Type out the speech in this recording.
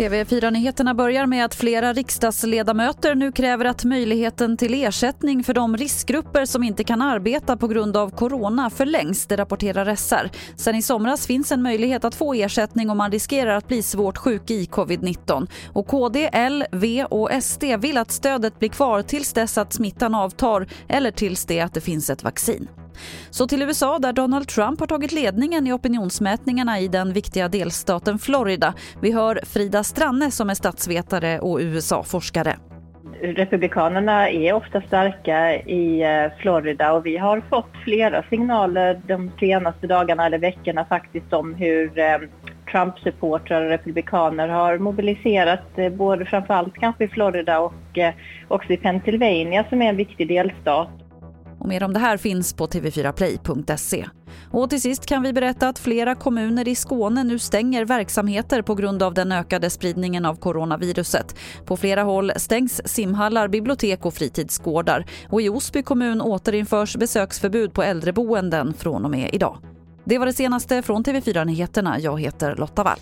TV4-nyheterna börjar med att flera riksdagsledamöter nu kräver att möjligheten till ersättning för de riskgrupper som inte kan arbeta på grund av corona förlängs, det rapporterar SR. Sen i somras finns en möjlighet att få ersättning om man riskerar att bli svårt sjuk i covid-19. Och KD, L, V och SD vill att stödet blir kvar tills dess att smittan avtar eller tills det att det finns ett vaccin. Så till USA där Donald Trump har tagit ledningen i opinionsmätningarna i den viktiga delstaten Florida. Vi hör Frida Stranne som är statsvetare och USA-forskare. Republikanerna är ofta starka i eh, Florida och vi har fått flera signaler de senaste dagarna eller veckorna faktiskt om hur eh, Trump-supportrar och republikaner har mobiliserat eh, både framförallt kanske i Florida och också i Pennsylvania som är en viktig delstat. Och mer om det här finns på tv4play.se. Och till sist kan vi berätta att flera kommuner i Skåne nu stänger verksamheter på grund av den ökade spridningen av coronaviruset. På flera håll stängs simhallar, bibliotek och fritidsgårdar. Och i Osby kommun återinförs besöksförbud på äldreboenden från och med idag. Det var det senaste från TV4 Nyheterna. Jag heter Lotta Wall.